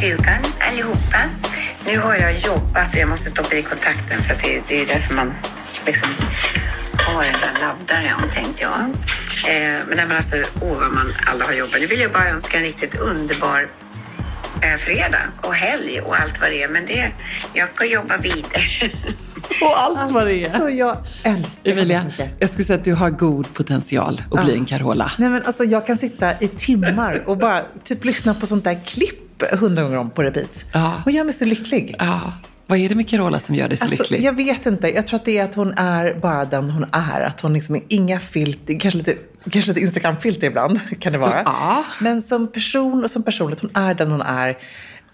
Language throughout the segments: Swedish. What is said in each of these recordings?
Stugan allihopa. Nu har jag jobbat, jag måste stoppa i kontakten för att det, det är därför man liksom har den där laddaren tänkte jag. Eh, men men alltså, åh vad man alla har jobbat. Nu vill jag bara önska en riktigt underbar eh, fredag och helg och allt vad det är. Men det, jag ska jobba vidare. Och allt vad det är. Så jag älskar Emilia, jag skulle säga att du har god potential att bli en Carola. Nej, men alltså, jag kan sitta i timmar och bara typ lyssna på sånt där klipp hundra gånger om på repeat. Ja. Hon gör mig så lycklig. Ja, vad är det med Carola som gör dig så Alltså, lycklig? jag vet inte. Jag tror att det är att hon är bara den hon är. Att hon liksom är inga filter, kanske lite, kanske lite Instagram-filter ibland kan det vara. Ja. Men som person och som personlighet, hon är den hon är.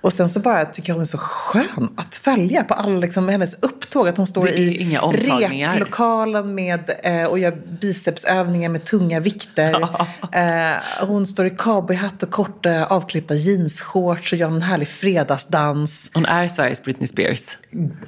Och sen så bara tycker jag hon är så skön att följa på alla liksom, hennes upptåg. Att hon står i replokalen med, eh, och gör bicepsövningar med tunga vikter. Eh, hon står i cowboyhatt och korta avklippta jeansshorts och gör en härlig fredagsdans. Hon är Sveriges Britney Spears.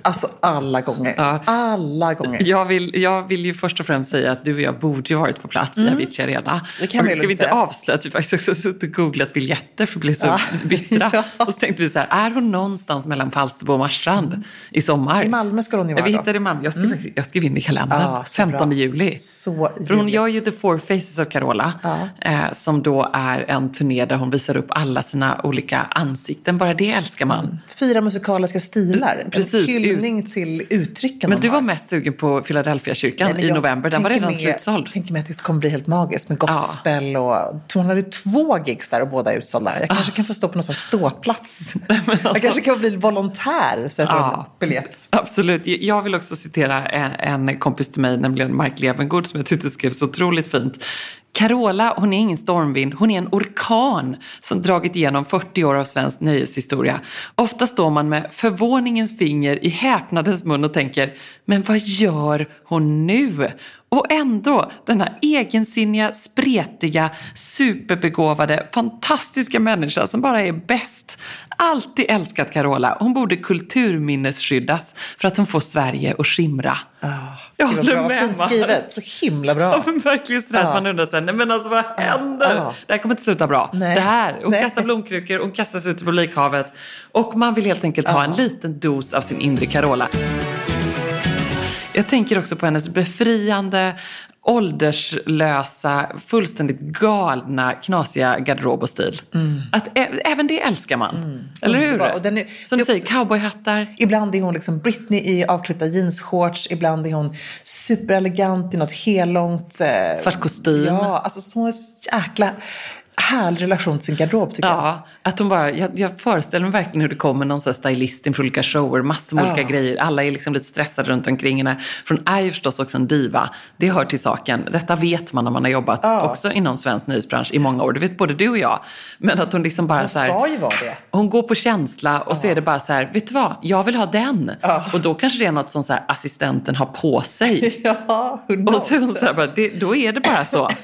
Alltså alla gånger. Ja. Alla gånger. Jag vill, jag vill ju först och främst säga att du och jag borde ju varit på plats i Avicii Arena. Mm. Det kan vi och ska lugnt vi inte säga. avslöja att vi faktiskt också har suttit och googlat biljetter för att bli så Ja. bittra. Ja. Och så tänkte vi så här, är hon någonstans mellan Falsterbo och Marstrand i sommar? Mm. I Malmö skulle hon ju Ja, vara Vi hittade i Malmö. Jag skrev, faktiskt, jag skrev in i kalendern. Ja, så 15 bra. juli. Så För hon gör ju The Four Faces of Carola. Ja. Eh, som då är en turné där hon visar upp alla sina olika ansikten. Bara det älskar man. Fyra musikaliska stilar. Precis, En hyllning till uttrycken Men du var mest sugen på Philadelphia-kyrkan Nej, men i november. Den var redan slutsåld. Jag tänker mig att det kommer bli helt magiskt med gospel och... Hon hade två gigs där och båda är utsålda. Jag kanske kan få stå på någon sån här ståplats. Jag kanske kan bli volontär så jag alltså- Ja. biljett. Absolut. Jag vill också citera en, en kompis till mig, nämligen Mike Levengood, som jag tyckte skrev så otroligt fint. Carola, hon är ingen stormvind, hon är en orkan som dragit igenom 40 år av svensk nöjeshistoria. Ofta står man med förvåningens finger i häpnadens mun och tänker, men vad gör hon nu? Och ändå, denna egensinniga, spretiga, superbegåvade, fantastiska människa som bara är bäst. Alltid älskat Carola. Hon borde kulturminnesskyddas för att hon får Sverige att skimra. Jag Gud, vad håller bra. med, Fint skrivet. Så himla bra. Ja, men verkligen sådär att Ja. man undrar sen, nej men alltså vad händer? Ja. Det här kommer inte sluta bra. Nej. Det här, hon Nej. kastar blomkrukor, hon kastas ut i publikhavet. Och man vill helt enkelt ha en liten dos av sin inre Carola. Jag tänker också på hennes befriande ålderslösa, fullständigt galna, knasiga garderob och stil. Att, ä- även det älskar man. Eller hur? Mm. Underbar. Och den är- Som du säger, också- cowboyhattar. Ibland är hon liksom Britney i avklippta jeansshorts, ibland är hon superelegant i något hellångt. Eh, Svart kostym. Ja, alltså hon så jäkla härlig relation till sin garderob tycker jag. Ja, att hon bara, jag, jag föreställer mig verkligen hur det kommer någon här stylist inför olika shower, massor med Ja. olika grejer. Alla är liksom lite stressade runt omkring henne. För hon är ju förstås också en diva. Det hör till saken. Detta vet man om man har jobbat Ja. också inom svensk nyhetsbransch i många år. Det vet både du och jag. Men att hon liksom bara Hon så här, ska ju vara det. hon går på känsla och så är det bara så här, vet du vad, jag vill ha den. Ja. Och då kanske det är något som så här, assistenten har på sig. Ja, who och så, hon så här, bara, det, då är det bara så.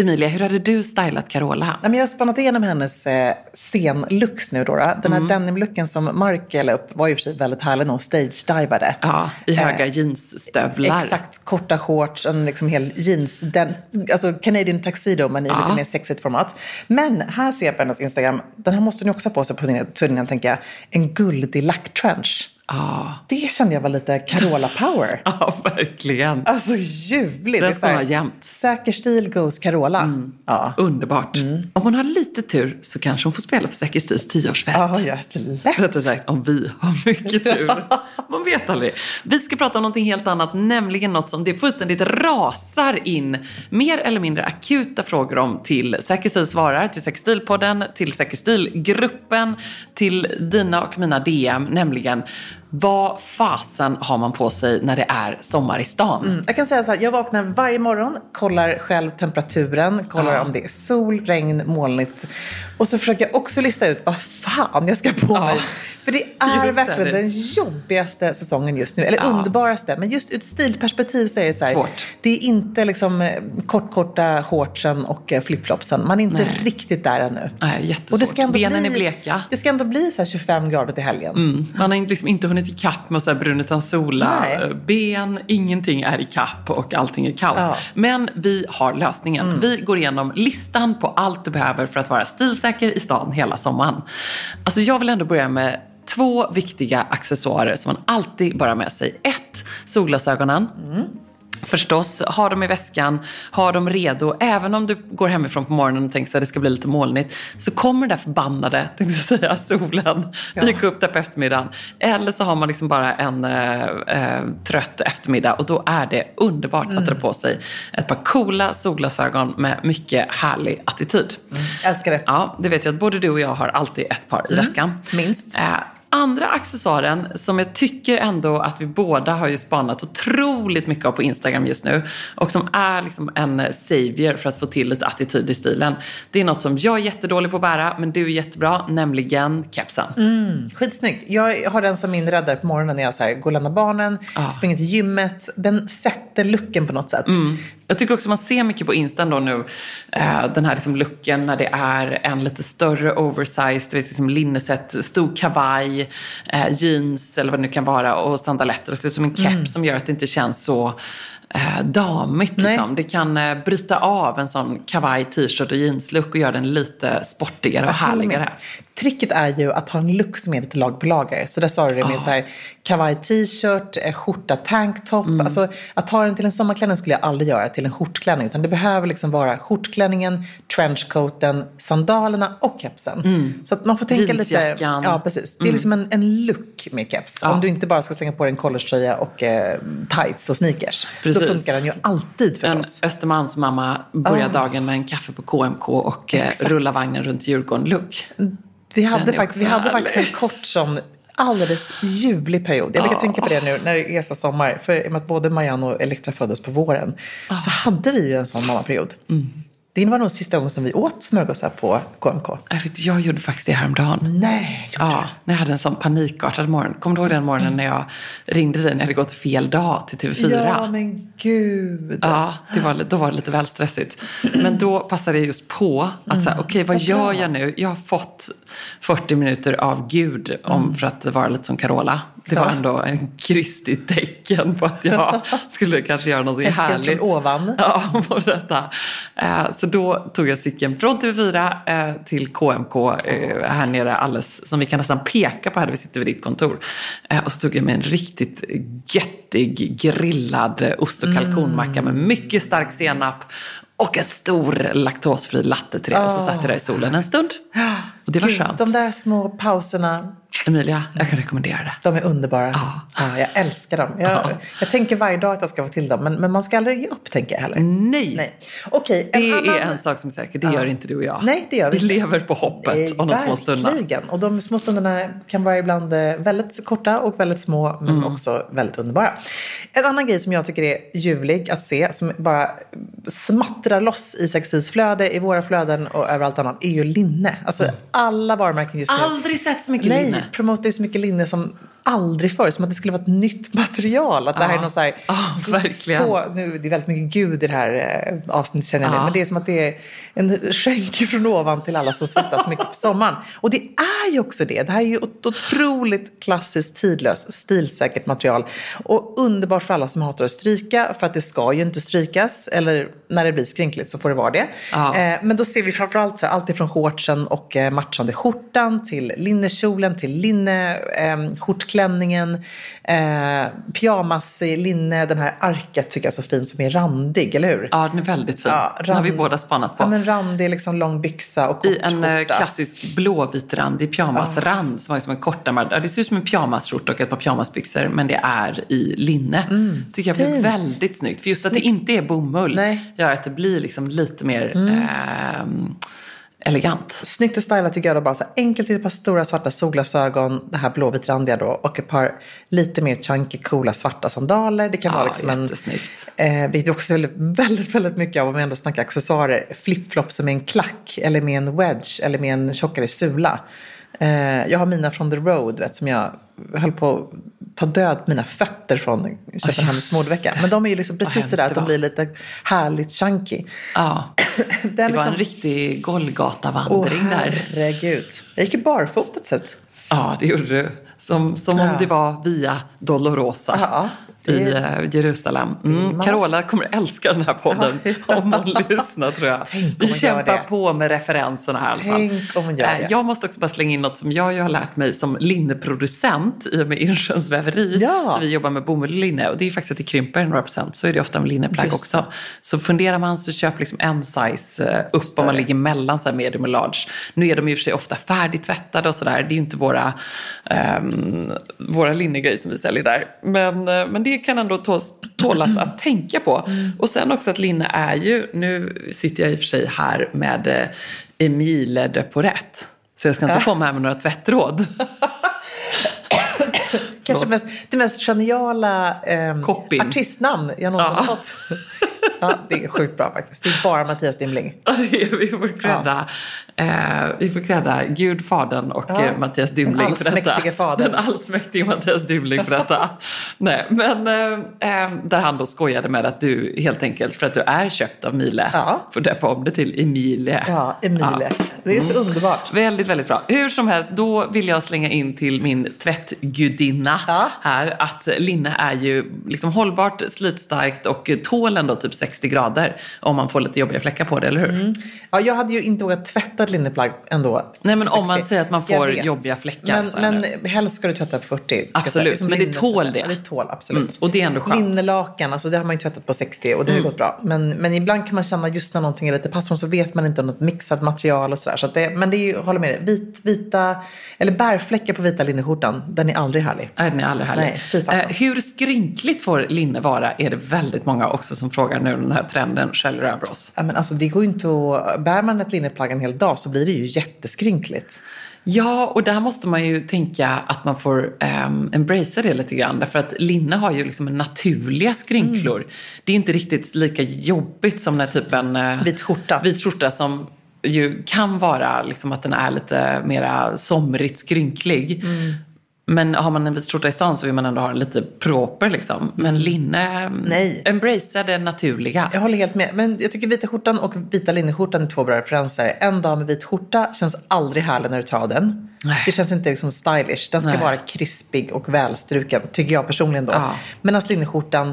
Emilia, hur hade du stylat Carola? Jag har spannat igenom hennes eh, scenlooks nu. Då. Den Mm. här denimlooken som Mark la upp var ju för sig väldigt härlig när hon stage-divade. Ja, i höga Eh, jeansstövlar. Exakt, korta shorts, en liksom hel jeans, den, alltså Canadian tuxedo men i Ja. lite mer sexigt format. Men här ser jag på hennes Instagram, den här måste ju också ha på sig på turné- turnén tänker jag, en guldig lacktrench. Ja, Det kände jag var lite Carola power. ja, verkligen. Alltså ljuvligt. Den ska här, ha jämt. Säker stil goes Carola. Ja. Underbart. Mm. Om hon har lite tur så kanske hon får spela på Säker Stils tioårsfest. Ja, lätt. Rättare sagt, om vi har mycket tur. Man vet aldrig. Vi ska prata om någonting helt annat, nämligen något som det fullständigt rasar in mer eller mindre akuta frågor om till Säker Stil svarar, till Säker Stil-podden, till Säker Stil-gruppen, till dina och mina DM, nämligen vad fasen har man på sig när det är sommar i stan? Jag kan säga så här, jag vaknar varje morgon, kollar själv temperaturen, kollar Ja. om det är sol, regn, molnigt. Och så försöker jag också lista ut vad fan jag ska på Ja. mig. För det är Just verkligen det. den jobbigaste säsongen just nu. Eller Ja. underbaraste. Men just ur ett stilperspektiv så är det så här. Svårt. Det är inte liksom eh, kortkorta shortsen och eh, flipflopsen. Man är inte Nej. riktigt där ännu. Nej, jättesvårt. Och det ska ändå Benen bli, är bleka. Det ska ändå bli så här 25 grader till helgen. Mm. Man har liksom inte hunnit ikapp med så här brun utan sola. Nej. eh, Ben, ingenting är ikapp och allting är kaos. Ja. Mm. Men vi har lösningen. Vi går igenom listan på allt du behöver för att vara stilsäker i stan hela sommaren. Alltså jag vill ändå börja med två viktiga accessoarer som man alltid bör ha med sig. Ett, solglasögonen. Förstås, ha dem i väskan, ha dem redo. Även om du går hemifrån på morgonen och tänker att det ska bli lite molnigt så kommer den där förbannade, tänkte jag säga, solen Ja. dyka upp där på eftermiddagen. Eller så har man liksom bara en eh, eh, trött eftermiddag och då är det underbart att dra på sig ett par coola solglasögon med mycket härlig attityd. Älskar det. Ja, det vet jag att både du och jag har alltid ett par i väskan. minst. Eh, andra accessoaren som jag tycker ändå att vi båda har ju spanat otroligt mycket av på Instagram just nu och som är liksom en savior för att få till lite attityd i stilen. Det är något som jag är jättedålig på att bära men du är jättebra, nämligen kepsen. Mm. Skitsnygg. Jag har den som min räddare på morgonen när jag så här, går och lämnar barnen, Ja. springer till gymmet. Den sätter looken på något sätt. Jag tycker också man ser mycket på Insta då nu, eh, den här liksom looken när det är en lite större oversized, vet, liksom linneset, stor kavaj, eh, jeans eller vad det nu kan vara och sandaletter. Det ser ut som en keps som gör att det inte känns så eh, damigt. Liksom. Det kan eh, bryta av en sån kavaj, t-shirt och jeanslook och göra den lite sportigare och härligare. Tricket är ju att ha en look som är lite lag på lager. Så där sa du det med så här kavaj t-shirt, eh, skjorta tanktop. Mm. Alltså att ta den till en sommarklänning skulle jag aldrig göra till en skjortklänning. Utan det behöver liksom vara skjortklänningen, trenchcoaten, sandalerna och kepsen. Så att man får tänka lite. Mm. Jeansjackan. Ja, precis. Det är liksom en, en look med keps. Ja. Om du inte bara ska slänga på dig en collegetröja och eh, tights och sneakers. Precis. Då funkar den ju alltid En förstås. Östermalmsmamma börjar Ah. dagen med en kaffe på KMK och eh, rullar vagnen runt Djurgården-look. Vi hade, faktiskt, vi hade faktiskt en kort sån alldeles ljuvlig period. Jag brukar Ja. tänka på det nu när det är så sommar. För i och med att både Marianne och Elektra föddes på våren så hade vi ju en sån mammaperiod. Det var nog sista gången som vi åt smörgåsar på KMK. Jag, gjorde faktiskt det häromdagen. Nej, gjorde Ja, när jag hade en sån panikartad morgon. Kommer du ihåg den morgonen när jag ringde dig när jag hade gått fel dag till du? TV4? Ja, men gud. Ja, det var, då var det lite väl stressigt. Men då passade jag just på att säga, okej vad Mm. Vad gör jag nu? Jag har fått 40 minuter av Gud om, Mm. för att vara lite som Carola. Det var ändå en kristigt tecken på att jag skulle kanske göra något Tecken från härligt. ovan. Ja, på detta. Eh, Så då tog jag cykeln från TV4 eh, till KMK eh, här nere alldeles, som vi kan nästan peka på här där vi sitter vid ditt kontor. Och så tog jag med en riktigt göttig grillad ost och kalkonmacka med mycket stark senap och en stor laktosfri latte till det. Och så satt jag där i solen en stund. Och det var Gud, skönt. De där små pauserna, Emilia, jag kan rekommendera det. de är underbara. Ja. Ja, jag älskar dem. Jag, Ja. jag tänker varje dag att jag ska få till dem, men, men man ska aldrig ge upp, tänker jag heller. Nej, Nej. Okej, det annan... är en sak som är säker. Det gör inte du och jag. Nej, det gör vi Vi lever på hoppet Nej, om de små stunderna. Verkligen. Och de små stunderna kan vara ibland eh, väldigt korta och väldigt små, men Mm. också väldigt underbara. En annan grej som jag tycker är ljuvlig att se, som bara smattrar loss i Sextils flöde, i våra flöden och överallt annat, är ju linne. Alltså alla varumärken just nu. Aldrig sett så mycket Nej, linne promotar ju så mycket linne som aldrig förr. Som att det skulle vara ett nytt material. Att det här Ja. är någon så här... Ja, verkligen. På, nu, det är väldigt mycket gud i det här eh, avsnittet känner jag nu. Ja. Men det är som att det är en skänk från ovan till alla som svettas mycket på sommaren. Och det är ju också det. Det här är ju ett otroligt klassiskt, tidlöst, stilsäkert material. Och underbart för alla som hatar att stryka. För att det ska ju inte strykas. Eller när det blir skrynkligt så får det vara det. Ja. Eh, men då ser vi framförallt så här, allt ifrån shortsen och eh, matchande skjortan till linnekjolen till linne, eh, skjortklänningen, eh, pyjamas i linne, den här arket tycker jag är så fin som är randig, eller hur? Ja, den är väldigt fin. Ja, den har vi rand- båda spannat på. Ja, men randig, liksom lång byxa och kort I en eh, skjorta. klassisk blåvitrandig pyjamasrand som är som en kortärmad. Ja, det ser ut som en pyjamasskjorta och ett par pyjamasbyxor men det är i linne. tycker jag blir Mm, fint. väldigt snyggt. För just att det Snyggt. inte är bomull Nej. Mm. gör att det blir liksom lite mer ehm, elegant. Snyggt och stylat tycker jag då bara så här, enkelt i ett par stora svarta solglasögon, det här blåvitrandiga då och ett par lite mer chunky coola svarta sandaler. Det kan vara Ja, liksom en. Eh, vilket också är väldigt, väldigt mycket av om vi ändå snackar accessoarer. Flipflops med en klack eller med en wedge eller med en tjockare sula. Eh, jag har mina från The Road vet, som jag höll på att ta död mina fötter från Köpenhamns just modevecka. Men de är ju liksom precis sådär det att de var. blir lite härligt chunky. Ja, det var liksom- en riktig Åh Golgata-vandring där. herregud. Jag gick ju barfota till slut. Ja, det gjorde du. Som, som om Ja. det var via Dolorosa Ja, det- i eh, Jerusalem. Mm. Carola kommer älska den här podden om hon lyssnar tror jag. Tänk Vi kämpar på med referenserna här i alla fall. Tänk om hon gör Eh, det. Jag måste också bara slänga in något som jag ju har lärt mig som linneproducent i och med Insjöns väveri. Ja. Vi jobbar med bomull och linne och det är faktiskt att det krymper några procent. Så är det ofta med linneplagg också. Så funderar man så köp liksom en size eh, upp om man ligger mellan så medium och large. Nu är de i och för sig ofta färdigtvättade och sådär. Det är ju inte våra, um, våra linnegrejer som vi säljer där. Men, men det kan ändå tås, tålas att tänka på. Och sen också att linne är ju, nu sitter jag i och för sig här med eh, Emile de Porrette. Så jag ska inte komma här med några tvättråd. Kanske mest, det mest geniala eh, artistnamn jag någonsin Ja. fått. Ja, det är sjukt bra faktiskt. Det är bara Mattias Dymling. Ja, är, vi får credda, eh, vi får credda Gud, Fadern och Ja, eh, Mattias den Dymling för detta. allsmäktige Fadern. Den allsmäktige Mattias Dymling för detta. Nej, men eh, eh, där han då skojade med att du helt enkelt för att du är köpt av Mile Ja. får döpa om det till Emilie. Ja, Emilie. Det är så underbart. Väldigt, väldigt bra. Hur som helst, då vill jag slänga in till min tvättgudinna Ja. här att linne är ju liksom hållbart, slitstarkt och tål ändå typ 60 grader om man får lite jobbiga fläckar på det, eller hur? Mm. Ja, jag hade ju inte vågat tvätta ett linneplagg ändå. Nej, men om man 60. säger att man får jobbiga fläckar Men, men helst ska du tvätta på 40. ska jag säga. Absolut, men det tål det. Ja, det tål absolut. Mm, och det är ändå skönt. Mm. Linnelakan, alltså det har man ju tvättat på 60 och det har ju gått bra. Men, men ibland kan man känna just när någonting är lite passform så vet man inte om något mixat material och sådär. Så det, men det är ju, håller med dig, vit, vita, eller bärfläckar på vita linneskjortan, den är aldrig härlig. Nej, den är aldrig härlig. Nej, fy eh, hur skrynkligt får linne vara? Är det väldigt många också som frågar nu den här trenden sköljer över oss. Ja, men alltså, det går inte att, bär man ett linneplagg en hel dag så blir det ju jätteskrynkligt. Ja, och där måste man ju tänka att man får um, embracea det lite grann. Därför att linne har ju liksom naturliga skrynklor. Mm. Det är inte riktigt lika jobbigt som när typ en eh, Vit skjorta. vit skjorta som ju kan vara liksom att den är lite mera somrigt skrynklig. Men har man en vit skjorta i stan så vill man ändå ha den lite proper liksom. Men linne, Mm. Nej. embracea det naturliga. Jag håller helt med. Men jag tycker vita skjortan och vita linneskjortan är två bra referenser. En dag med vit skjorta känns aldrig härlig när du tar av den. Nej. Det känns inte liksom stylish. Den ska Nej. vara krispig och välstruken, tycker jag personligen då. Ja. Medan linneskjortan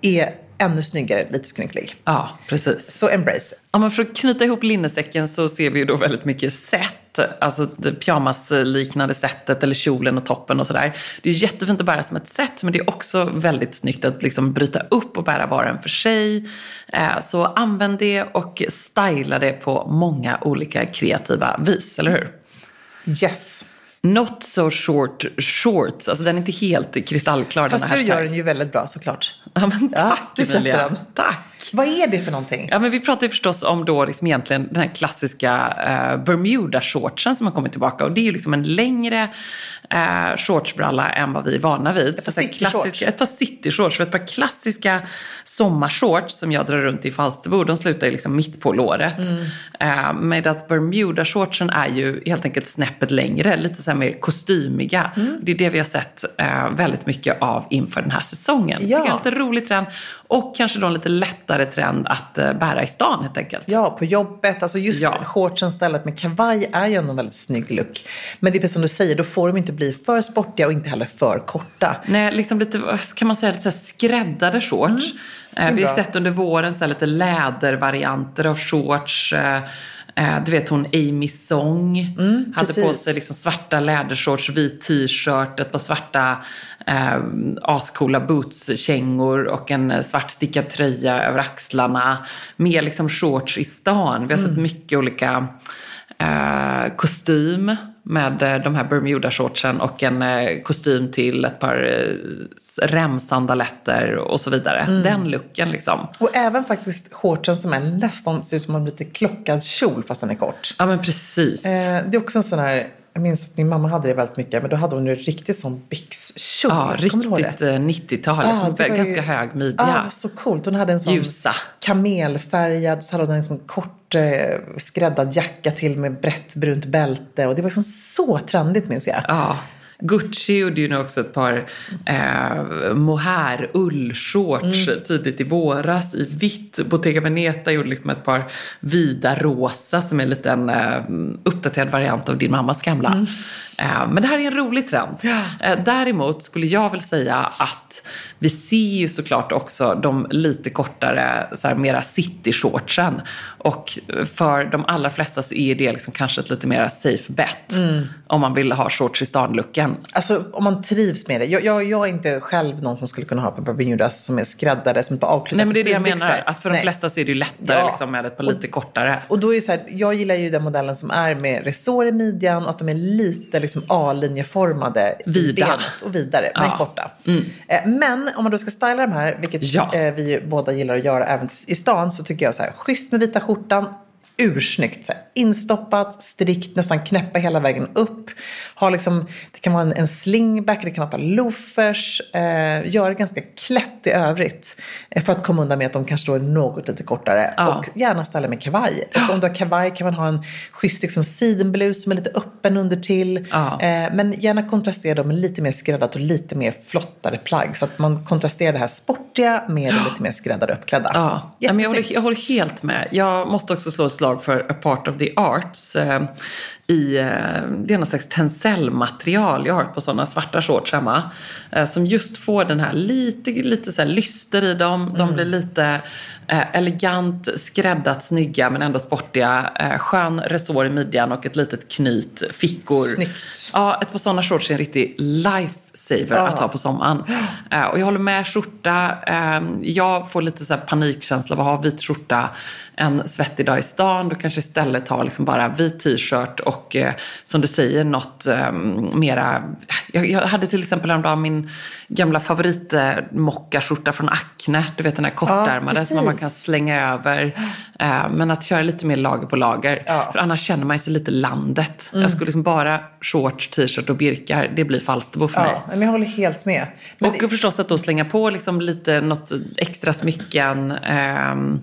är ännu snyggare, lite skrynklig. Ja, precis. Så embrace. Ja, men för att knyta ihop linnesäcken så ser vi ju då väldigt mycket set. Alltså det pyjamasliknande sättet eller kjolen och toppen och sådär. Det är jättefint att bära som ett set men det är också väldigt snyggt att liksom bryta upp och bära var och en för sig. Eh, Så använd det och styla det på många olika kreativa vis, eller hur? Yes. Not so short shorts, alltså den är inte helt kristallklar Fast den du här gör hashtag. den ju väldigt bra såklart. Ja, men Ja, tack du sätter Emilia. den. Tack. Vad är det för någonting? Ja, men vi pratar ju förstås om då liksom egentligen den här klassiska eh, Bermuda-shortsen som har kommit tillbaka. Och det är ju liksom en längre eh, shortsbralla än vad vi är vana vid. Ett par cityshorts. Ett par cityshorts. För ett par klassiska sommarshorts som jag drar runt i Falsterbo, de slutar ju liksom mitt på låret. Mm. Eh, medan Bermuda-shortsen är ju helt enkelt snäppet längre, lite så mer kostymiga. Mm. Det är det vi har sett eh, väldigt mycket av inför den här säsongen. Ja. Tycker jag är lite rolig trend. Och kanske då en lite lättare trend att eh, bära i stan helt enkelt. Ja, på jobbet. Alltså just Ja. shortsen stället med kavaj är ju ändå en väldigt snygg look. Men det är precis som du säger, då får de inte bli för sportiga och inte heller för korta. Nej, liksom lite, kan man säga, lite skräddade shorts. Är vi har sett under våren så lite lädervarianter av shorts. Eh, eh, du vet hon Amy Song hade på precis. sig liksom svarta lädershorts, vit t-shirt, ett par svarta eh, ascoola bootskängor och en eh, svart stickad tröja över axlarna. Med liksom shorts i stan. Vi har sett mycket olika eh, kostym med eh, de här Bermuda-shortsen och en eh, kostym till ett par eh, remsandaletter och så vidare. Den looken liksom. Och även faktiskt shortsen som är nästan ser ut som en lite klockad kjol fast den är kort. Ja men precis. Eh, det är också en sån här, jag minns att min mamma hade det väldigt mycket, men då hade hon en riktig sån byxkjol. ja, riktigt det? eh, 90-tal. Ja, var ju- Ganska hög Ja, midja. det var så coolt. Hon hade en sån Ljusa. kamelfärgad, så hade hon en liksom kort eh, skräddad jacka till med brett brunt bälte. Och det var liksom så trendigt minns jag. Ja. Gucci gjorde ju nu också ett par eh, mohair ullshorts Mm. tidigt i våras i vitt. Bottega Veneta gjorde liksom ett par vida rosa som är en eh, uppdaterad variant av din mammas gamla. Mm. Eh, men det här är en rolig trend. Eh, däremot skulle jag väl säga att vi ser ju såklart också de lite kortare, så här, mera city-shortsen. Och för de allra flesta så är det liksom kanske ett lite mera safe bet. Mm. Om man vill ha shorts i stan-looken. Alltså om man trivs med det. Jag, jag, jag är inte själv någon som skulle kunna ha på Bermudas som är skräddade, som på avklippta Nej men det är det jag menar. Att för de Nej. flesta så är det ju lättare Ja. liksom, med ett par lite kortare. Och då är så här, jag gillar ju den modellen som är med resår i midjan och att de är lite liksom A-linjeformade Vida. och vidare, men Ja. korta. Eh, Men om man då ska styla de här, vilket Ja. eh, vi båda gillar att göra även i stan, så tycker jag så här, schysst med vita skjortan, ursnyggt. Så här, instoppat, strikt, nästan knäppa hela vägen upp. Ha liksom, det kan vara en, en slingback, det kan vara loafers. Eh, göra det ganska klätt i övrigt. Eh, för att komma undan med att de kanske då är något lite kortare. Ja. Och gärna ställa med kavaj. Och om du har kavaj kan man ha en schysst liksom, sidenblus som är lite öppen under till. Ja. Eh, men gärna kontrastera dem med lite mer skräddat och lite mer flottare plagg. Så att man kontrasterar det här sportiga med det lite mer skräddade uppklädda. Ja, jag, håller, jag håller helt med. Jag måste också slå ett slag för A Part of the Arts. I, eh, det är någon slags tencellmaterial jag har på sådana svarta shorts hemma. Eh, som just får den här lite, lite så här lyster i dem. De blir lite eh, elegant, skräddat, snygga men ändå sportiga. Skön resår i midjan och ett litet knyt, fickor. Snyggt. Ja, ett par sådana shorts är en riktig lifesaver att ha på sommaren. Eh, och jag håller med skjorta. Eh, jag får lite så här panikkänsla av att ha vit skjorta en svettig dag i stan. Då kanske istället ha liksom bara vit t-shirt och eh, som du säger något eh, mera. Jag, jag hade till exempel häromdagen min gamla favorit eh, mockaskjorta från Acne. Du vet den här kortärmade som man kan slänga över. Eh, men att köra lite mer lager på lager. Ja. Mm. För annars känner man ju så lite landet. Jag skulle liksom bara shorts, t-shirt och birkar. Det blir Falsterbo för mig. Men jag håller helt med. Men Och förstås att då slänga på liksom lite något extra smycken. ehm,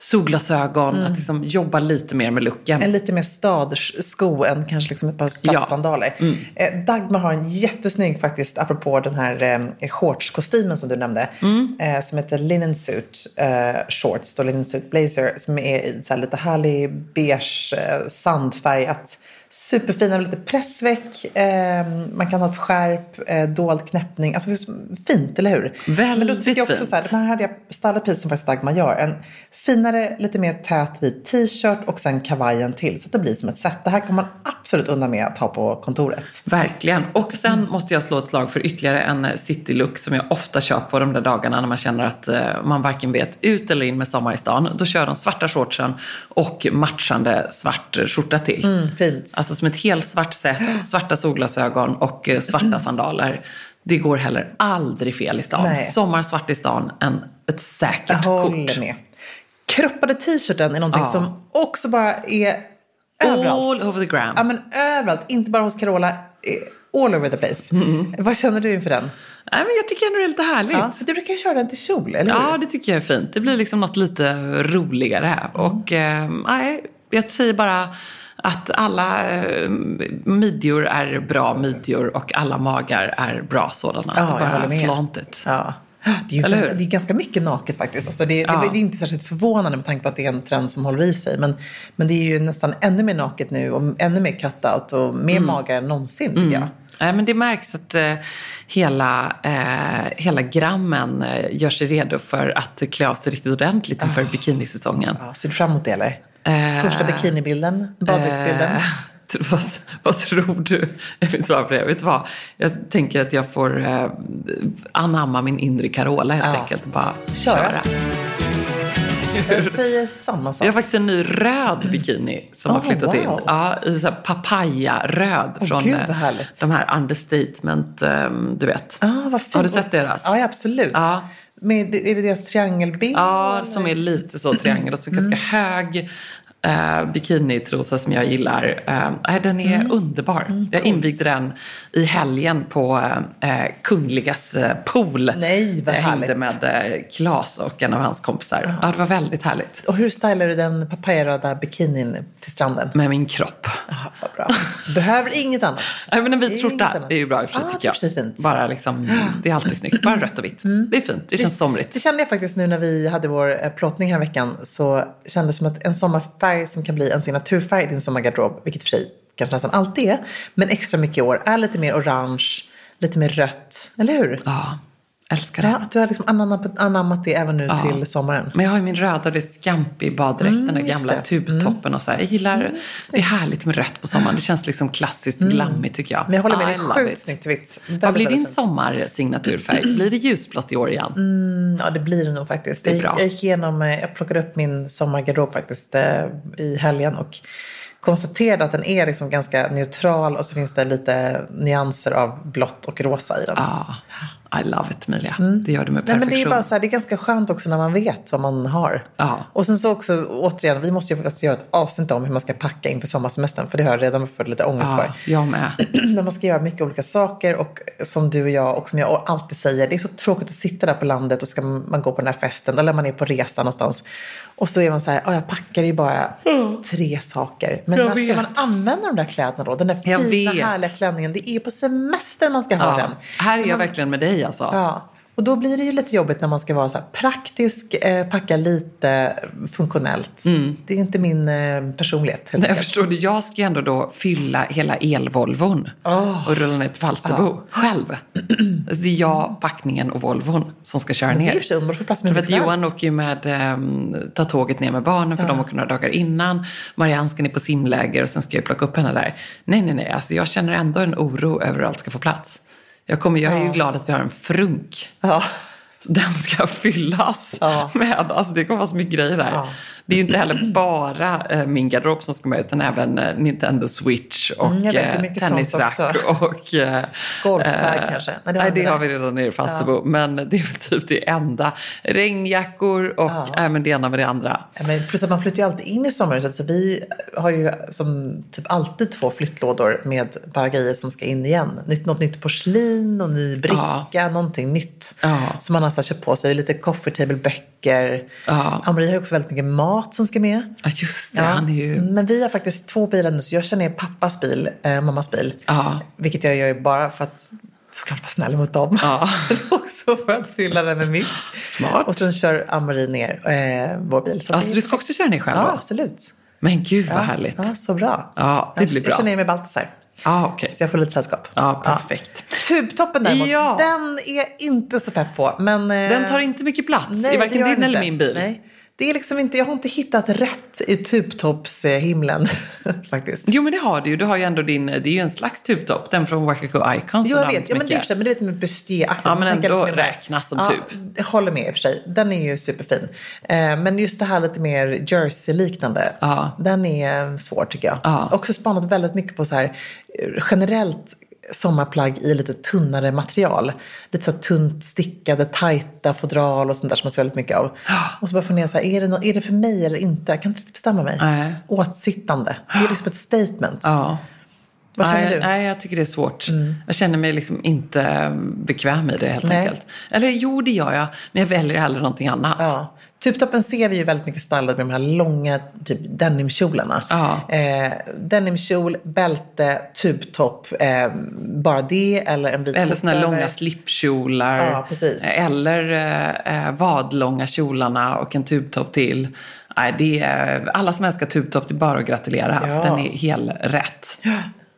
solglasögon, att liksom jobba lite mer med looken. En lite mer stadsko än kanske liksom ett par Ja. plattsandaler. Eh, Dagmar har en jättesnygg faktiskt, apropå den här eh, shortskostymen som du nämnde. Eh, som heter Linen Suit eh, Shorts, då Linen Suit Blazer. Som är i så här lite härlig beige eh, sandfärgat. Superfina, med lite pressväck. Eh, man kan ha ett skärp, eh, dold knäppning. Alltså fint, eller hur? Men då Väldigt tycker jag också fint. så här, den här hade jag stylat precis som faktiskt Dagmar gör. En finare, lite mer tät vit t-shirt och sen kavajen till. Så att det blir som ett set. Det här kan man absolut undan med att ha på kontoret. Verkligen. Och sen måste jag slå ett slag för ytterligare en eh, citylook som jag ofta kör på de där dagarna när man känner att eh, man varken vet ut eller in med sommar i stan. Då kör de svarta shortsen och matchande svart eh, skjorta till. Mm, fint. Alltså som ett helt svart set, svarta solglasögon och eh, svarta sandaler. Det går heller aldrig fel i stan. Nej. Sommar svart i stan, en, ett säkert Jag kort. håller med. Kroppade t-shirten är någonting Ja. som också bara är överallt. All over the gram. Ja, men överallt. Inte bara hos Carola. eh, All over the place. Vad känner du inför den? Nej, men jag tycker ändå det är lite härligt. Ja, du brukar ju köra den till kjol, eller hur? Ja, det tycker jag är fint. Det blir liksom något lite roligare. Och eh, nej, jag säger bara att alla eh, midjor är bra midjor och alla magar är bra sådana. Ja, det är bara it. Ja. Det är ju det är ganska mycket naket faktiskt. Alltså det, Ja. det, det är inte särskilt förvånande med tanke på att det är en trend som håller i sig. Men, men det är ju nästan ännu mer naket nu och ännu mer cut-out och mer Mm. magar än någonsin tycker jag. Nej, men det märks att eh, hela, eh, hela grammen eh, gör sig redo för att klä av sig riktigt ordentligt inför bikinisäsongen. Ja, ser du fram emot det eller? Eh, Första bikinibilden, baddräktsbilden. Eh, vad, vad tror du är mitt svar på det? Vet vad? Jag tänker att jag får eh, anamma min inre Carola helt Ja. enkelt. Bara Köra. köra. Jag säger samma sak. Jag har faktiskt en ny röd bikini som har Oh, flyttat in. wow. Ja, i så papaya-röd Åh, från gud, eh, de här understatement, eh, du vet. Ah, vad fint. Har du sett deras? Ja, absolut. Ja. Med, är det deras triangelbild? Ja, som är lite så triangel och så Mm. ganska hög eh, bikinitrosa som jag gillar. Eh, den är Mm. underbar. jag invigde den i helgen på eh, Kungligas eh, pool. Nej, vad jag hängde härligt. med eh, Klas och en av hans kompisar. Ja, det var väldigt härligt. Och hur stylar du den papayaröda bikinin till stranden? Med min kropp. Ah, vad bra. Behöver inget annat. Nej, men en vit skjorta är ju bra i och för sig Ah, tycker jag. det fint. Bara liksom, det är alltid snyggt. Bara rött och vitt. Det är fint. Det känns somrigt. Det kände jag faktiskt nu när vi hade vår eh, plåtning här veckan. Så kändes det som att en sommarfärg som kan bli en signaturfärg i din sommargarderob, vilket i och för sig kanske nästan alltid är, men extra mycket i år, är lite mer orange, lite mer rött. Eller hur? Ja, älskar det. Ja, du har liksom anammat, anammat det även nu Ja. till sommaren. Men jag har ju min röda du vet, scampi baddräkt, den där Mm, gamla det. Mm. tubtoppen och så här. Jag gillar, det är härligt med rött på sommaren. Det känns liksom klassiskt glammigt tycker jag. Mm. Men jag håller med, det är sjukt snyggt vitt. Vad blir din sommarsignaturfärg? Blir det ljusblått i år igen? Mm, ja, det blir det nog faktiskt. Det är Jag, bra. jag gick igenom, eh, jag plockade upp min sommargarderob faktiskt eh, i helgen och konstaterade att den är liksom ganska neutral och så finns det lite nyanser av blått och rosa i den. Ja, I love it Emilia. Det gör du med Mm. Nej, men det är perfektion. bara så här, det är ganska skönt också när man vet vad man har. Ja. Och sen så också återigen, vi måste ju faktiskt göra ett avsnitt om hur man ska packa inför sommarsemestern. För det har jag redan fått lite ångest Ja, för. jag med. när man ska göra mycket olika saker och som du och jag och som jag alltid säger, det är så tråkigt att sitta där på landet och ska man gå på den här festen eller man är på resa någonstans. Och så är man så här, "Ja, jag packar ju bara tre saker. Men Jag när ska man använda de där kläderna då? Den där fina härliga klänningen. Det är på semester man ska ha Ja. den. Här är jag Man- verkligen med dig alltså. Ja, och då blir det ju lite jobbigt när man ska vara så praktisk, eh, packa lite funktionellt. Det är inte min eh, personlighet. Mm. Nej, jag förstår du, jag ska ändå då fylla hela elvolvon Åh. och rulla ner till Falsterbo själv. Alltså det är jag, packningen och Volvon som ska köra Men det är ner. för sig får plats med För Johan åker ju med, ehm, ta tåget ner med barnen för de åker några dagar innan. Marianne ska ner på simläger och sen ska jag plocka upp henne där. Nej, nej, nej. Alltså jag känner ändå en oro över hur allt ska få plats. Jag, kommer, jag är ju glad att vi har en frunk. Ja. Den ska fyllas Ja. med. Alltså det kommer vara så mycket grejer där. Ja. Det är ju inte heller bara eh, min garderob som ska med utan även eh, Nintendo Switch och Mm, eh, tennisrack och... Eh, Golfbag eh, kanske? Nej, det Nej, har det, vi har vi redan nere i Falsterbo. Men det är väl typ det enda. Regnjackor och Ja. även det ena med det andra. Ja, Men plus att man flyttar ju alltid in i sommarhuset så vi har ju som typ alltid två flyttlådor med bara grejer som ska in igen. Nytt, något nytt porslin och ny bricka, någonting nytt. Ja. Som man har köpt på sig lite coffee table-böcker. Ja. Amri har ju också väldigt mycket mat som ska med. Ja, just det. Han är ju... Men vi har faktiskt två bilar nu, så jag kör ner pappas bil, eh, mammas bil. Ja. Vilket jag gör bara för att såklart vara snäll mot dem. Ja. Också för att fylla den med mitt. Smart. Och sen kör Amri ner eh, vår bil. Så Alltså det- du ska också köra ner själv Ja, då? absolut. Men gud vad härligt. Ja, så bra. Ja, det jag, blir bra. Jag kör ner med Baltasar. Ja, okej. Så jag får lite sällskap. Ja, perfekt. Tubtoppen däremot, Ja. den är inte så pepp på. Men, eh, Den tar inte mycket plats nej, i varken din eller inte. min bil. Nej. Det är liksom inte, jag har inte hittat rätt i tubtoppshimlen faktiskt. Jo men det har du ju. Du har ju ändå din, det är ju en slags tubtopp. Den från Wacaco Icon. som Jo, jag vet, ja, men det är för sig, men det är lite mer bustier-aktigt. Ja, men ändå räknas som ja, tub. Jag håller med i och för sig. Den är ju superfin. Eh, men just det här lite mer jersey-liknande, Ja. den är svår tycker jag. Ja. Också spanat väldigt mycket på så här eh, generellt sommarplagg i lite tunnare material. Lite så tunt stickade, tajta fodral och sånt där som man ser väldigt mycket av. Och så bara fundera så här, är det, nå- är det för mig eller inte? Jag kan inte bestämma mig. Nej. Åtsittande. Det är liksom ett statement. Ja. Vad känner nej, du? Mm. Nej, jag tycker det är svårt. Jag känner mig liksom inte bekväm i det helt Nej. enkelt. Eller jo, det gör jag. Men jag väljer hellre någonting annat. Ja. Tubtoppen ser vi ju väldigt mycket stylad med de här långa typ denimkjolarna. Ja. Eh, denimkjol, bälte, tubtopp. Eh, bara det eller en vit Eller såna här långa slipkjolar. Ja, precis. Eller eh, eh, vadlånga kjolarna och en tubtopp till. Nej, det är, alla som älskar tubtopp, det är bara att gratulera. Ja. För den är helt rätt.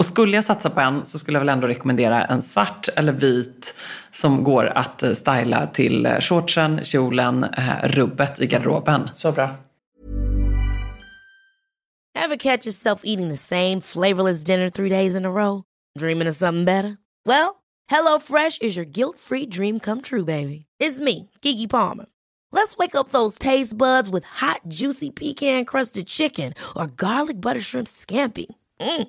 Och skulle jag satsa på en så skulle jag väl ändå rekommendera en svart eller vit som går att eh, styla till eh, shortsen, kjolen, eh, rubbet i garderoben. Så bra. Ever catch yourself eating the same flavorless dinner three days in a row? Dreaming of something better? Well, HelloFresh is your guilt-free dream come true, baby. It's me, Kiki Palmer. Let's wake up those taste buds with hot, juicy pecan-crusted chicken or garlic butter shrimp scampi. Mm.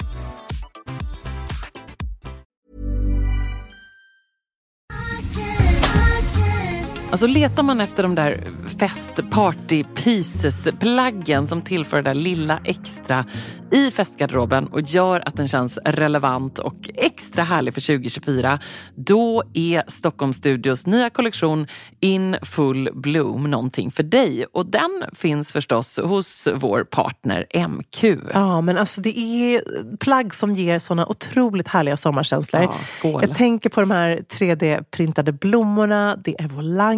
Alltså letar man efter de där fest party pieces plaggen som tillför det där lilla extra i festgarderoben och gör att den känns relevant och extra härlig för 2024. Då är Stockholm Studios nya kollektion In Full Bloom någonting för dig. Och den finns förstås hos vår partner MQ. Ja, men alltså det är plagg som ger såna otroligt härliga sommarkänslor. Ja, skål. Jag tänker på de här 3D-printade blommorna, det är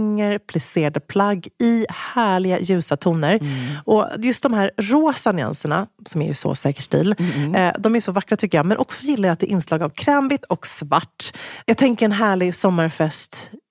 volanger, plisserade plagg i härliga ljusa toner. Mm. Och just de här rosa nyanserna, som är ju så säker stil, Mm. eh, de är så vackra tycker jag. Men också gillar jag att det är inslag av krämvitt och svart. Jag tänker en härlig sommarfest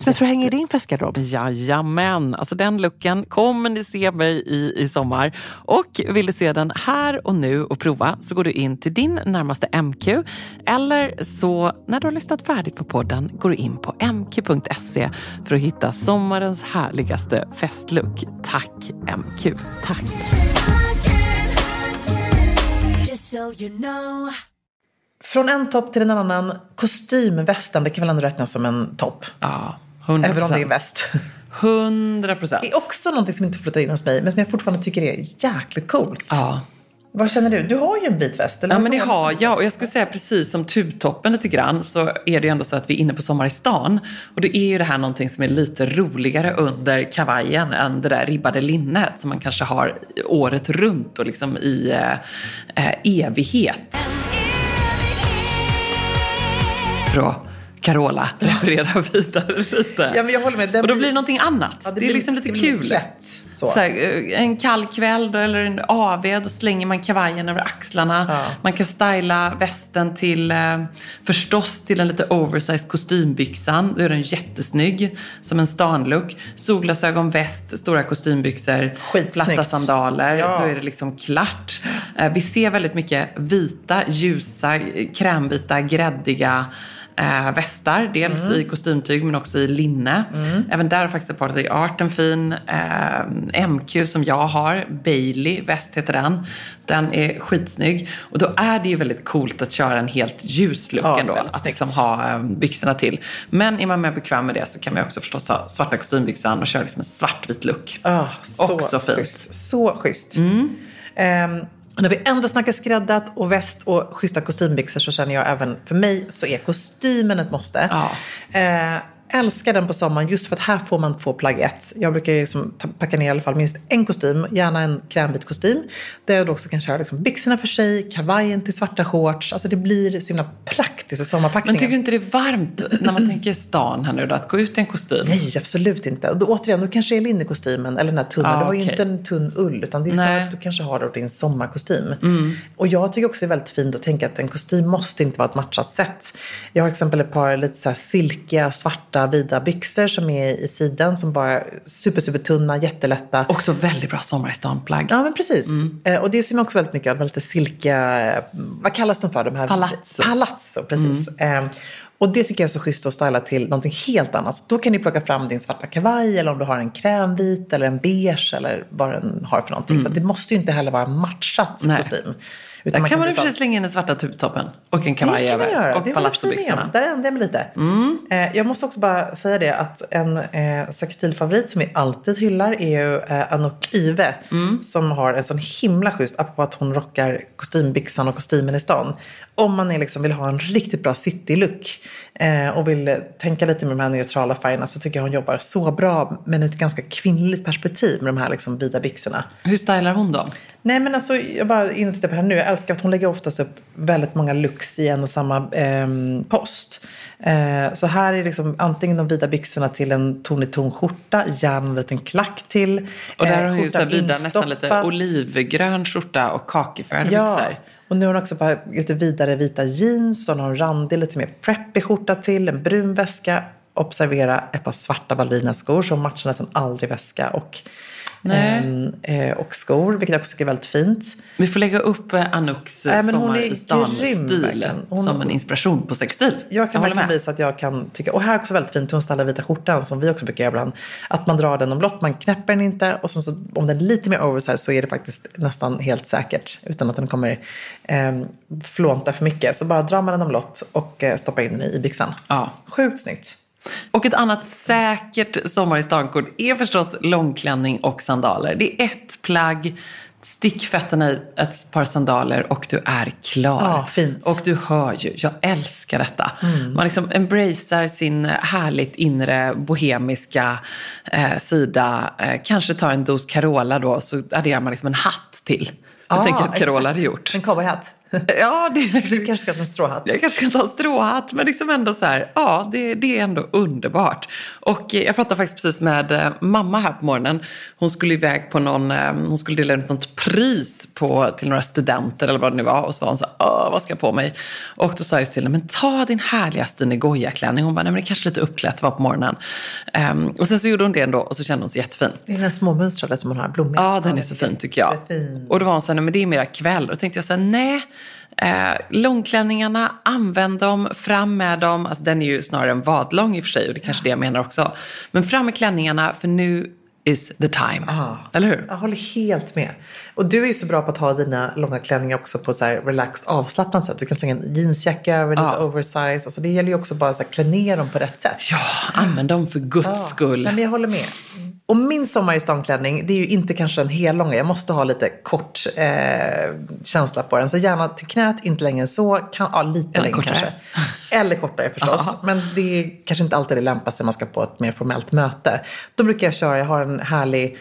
Som jag tror hänger i din festgarderob. Jajamän, alltså den looken kommer ni se mig i i sommar. Och vill du se den här och nu och prova så går du in till din närmaste MQ. Eller så när du har lyssnat färdigt på podden går du in på mq.se för att hitta sommarens härligaste festlook. Tack MQ. Tack. Just so you know. Från en topp till en annan. Kostymvästen, det kan väl ändå räknas som en topp? Ja, 100 Även om det är väst. 100 procent. Det är också någonting som inte flyttar in hos mig, men som jag fortfarande tycker är jäkligt coolt. Ja. Vad känner du? Du har ju en vit väst. Eller Ja men det har jag och jag skulle säga precis som tubtoppen lite grann så är det ju ändå så att vi är inne på Sommar i stan. Och då är ju det här någonting som är lite roligare under kavajen än det där ribbade linnet som man kanske har året runt och liksom i eh, evighet. För att Carola referera vidare lite. Ja, men jag håller med. Den och då blir- blir det någonting annat. Ja, det, är liksom lite det blir kul. Klätt. Så. Så här, eh, en kall kväll då, eller en AV, då slänger man kavajen över axlarna. Ja. Man kan styla västen till, eh, förstås till en lite oversized kostymbyxan. Då är den jättesnygg, som en stanlook. Solglasögon, väst, stora kostymbyxor, Skitsnyggt. platta sandaler. Ja. Då är det liksom klart. Eh, vi ser väldigt mycket vita, ljusa, krämvita, gräddiga eh, västar. Dels Mm. i kostymtyg men också i linne. Även där har faktiskt the Art en fin eh, MQ som jag har. Bailey väst heter den. Den är skitsnygg. Och då är det ju väldigt coolt att köra en helt ljus look Ja, ändå. Att liksom ha eh, byxorna till. Men är man mer bekväm med det så kan man också förstås ha svarta kostymbyxan och köra liksom en svartvit look. Ah, så Också fint. Schysst. Så schysst. Ehm, och när vi ändå snackar skräddat och väst och schyssta kostymbyxor så känner jag även för mig så är kostymen ett måste. Ja. Eh, älskar den på sommaren just för att här får man två plagg ett. Jag brukar ju liksom packa ner i alla fall minst en kostym, gärna en krämvit kostym. Där jag då också kan köra liksom byxorna för sig, kavajen till svarta shorts. Alltså det blir så himla praktiskt i Men sommarpackningen. tycker du inte det är varmt när man tänker stan här nu då? Att gå ut i en kostym? Nej, absolut inte. Och då, återigen, du kanske är linnekostymen eller den här tunna. Ja, du har ju okej. inte en tunn ull utan det är snarare. Mm. att du kanske har då din sommarkostym. Och jag tycker också det är väldigt fint att tänka att en kostym måste inte vara ett matchat sätt. Jag har till exempel ett par lite så här silkiga, svarta, vida byxor som är i sidan som bara super, super tunna, jättelätta. Också väldigt bra sommar i stan-plagg. Ja, men precis. Mm. Eh, och det ser man också väldigt mycket av. Lite silkiga, eh, vad kallas de för? De här, Palazzo. Mm. Palazzo, precis. Eh, och det tycker jag är så schysst att styla till någonting helt annat. Så då kan du plocka fram din svarta kavaj eller om du har en krämvit eller en beige eller vad den har för någonting. Så att det måste ju inte heller vara matchat Mm. Kostym. Där kan man och för sig valt- slänga in den svarta tubtoppen och en det kavaj kan man över. göra. Och det precis palazzobyxorna. Där ändrade jag mig lite. Eh, jag måste också bara säga det att en eh, sextilfavorit som vi alltid hyllar är ju eh, Anouk Yve. Som har en sån himla schysst, apropå att hon rockar kostymbyxan och kostymen i stan. Om man är liksom, vill ha en riktigt bra citylook eh, och vill tänka lite med de här neutrala färgerna så tycker jag hon jobbar så bra men ur ett ganska kvinnligt perspektiv med de här liksom vida byxorna. Hur stylar hon dem? Nej men alltså jag bara in och tittar på henne nu. Jag älskar att hon lägger oftast upp väldigt många looks i en och samma ehm, post. Eh, så här är liksom antingen de vida byxorna till en ton i ton skjorta, gärna en liten klack till. Och där eh, har hon ju så här vida, nästan lite olivgrön skjorta och kakifärgade Ja, byxor. och nu har hon också bara lite vidare vita jeans och hon har en randig, lite mer preppig skjorta till, en brun väska. Observera ett par svarta ballerinaskor som matchar nästan aldrig väska och, Nej. ehm, eh, och skor, vilket jag också tycker är väldigt fint. Vi får lägga upp eh, Anouks eh, Nej, men hon sommar är i grym, stan-stil verkligen. Hon- som en inspiration på sexstil. Jag kan håller verkligen med. visa att jag kan tycka, och här också väldigt fint, hon stylar vita skjortan som vi också brukar göra ibland. Att man drar den omlott, man knäpper den inte och sen så, om den är lite mer oversized så är det faktiskt nästan helt säkert utan att den kommer eh, flånta för mycket. Så bara drar man den omlott och eh, stoppar in den i byxan. Ja. Sjukt snyggt. Och ett annat säkert sommar i stankort är förstås långklänning och sandaler. Det är ett plagg, stick fötterna i ett par sandaler och du är klar. Ja, fint. Och du hör ju, jag älskar detta. Man liksom embracear sin härligt inre bohemiska eh, sida. Eh, kanske tar en dos Carola då så adderar man liksom en hatt till. Jag Ja, tänker att Carola exakt. hade gjort. En cowboyhatt. Ja, det, Du kanske ska ha en stråhatt. jag kanske ska ta en stråhatt, men liksom ändå så här, ja, det, det är ändå underbart. Och eh, jag pratade faktiskt precis med eh, mamma här på morgonen. Hon skulle iväg på någon, eh, hon skulle dela ut något pris på, till några studenter eller vad det nu var. Och så var hon så här, Åh, vad ska jag på mig? Och då sa jag just till henne, men ta din härliga Stine Goya-klänning. Hon bara, nej men det är kanske lite uppklätt var på morgonen. Ehm, och sen så gjorde hon det ändå och så kände hon sig jättefin. Det är den här småmönstrade som hon har, blommiga. Ja, den är så fin tycker jag. Jättefin. Och då var hon så här, "Nej, men det är mera kväll. Och då tänkte jag så här, nej. Eh, långklänningarna, använd dem, fram med dem. Alltså den är ju snarare en vadlång i och för sig och det är kanske det jag menar också. Men fram med klänningarna för nu is the time. Ja. Eller hur? Jag håller helt med. Och du är ju så bra på att ha dina långa klänningar också på så här relaxed avslappnat sätt. Du kan slänga en jeansjacka över lite Ja. oversize. Alltså det gäller ju också bara att klä ner dem på rätt sätt. Ja, använd dem för guds skull. Nej, men jag håller med. Och min sommar i stan-klänning, det är ju inte kanske en hel långa. Jag måste ha lite kort eh, känsla på den. Så gärna till knät, inte längre än så. Kan, ja, lite Eller längre kortare. kanske. Eller kortare förstås. Ja. Men det är kanske inte alltid det lämpas när man ska på ett mer formellt möte. Då brukar jag köra, jag har en härlig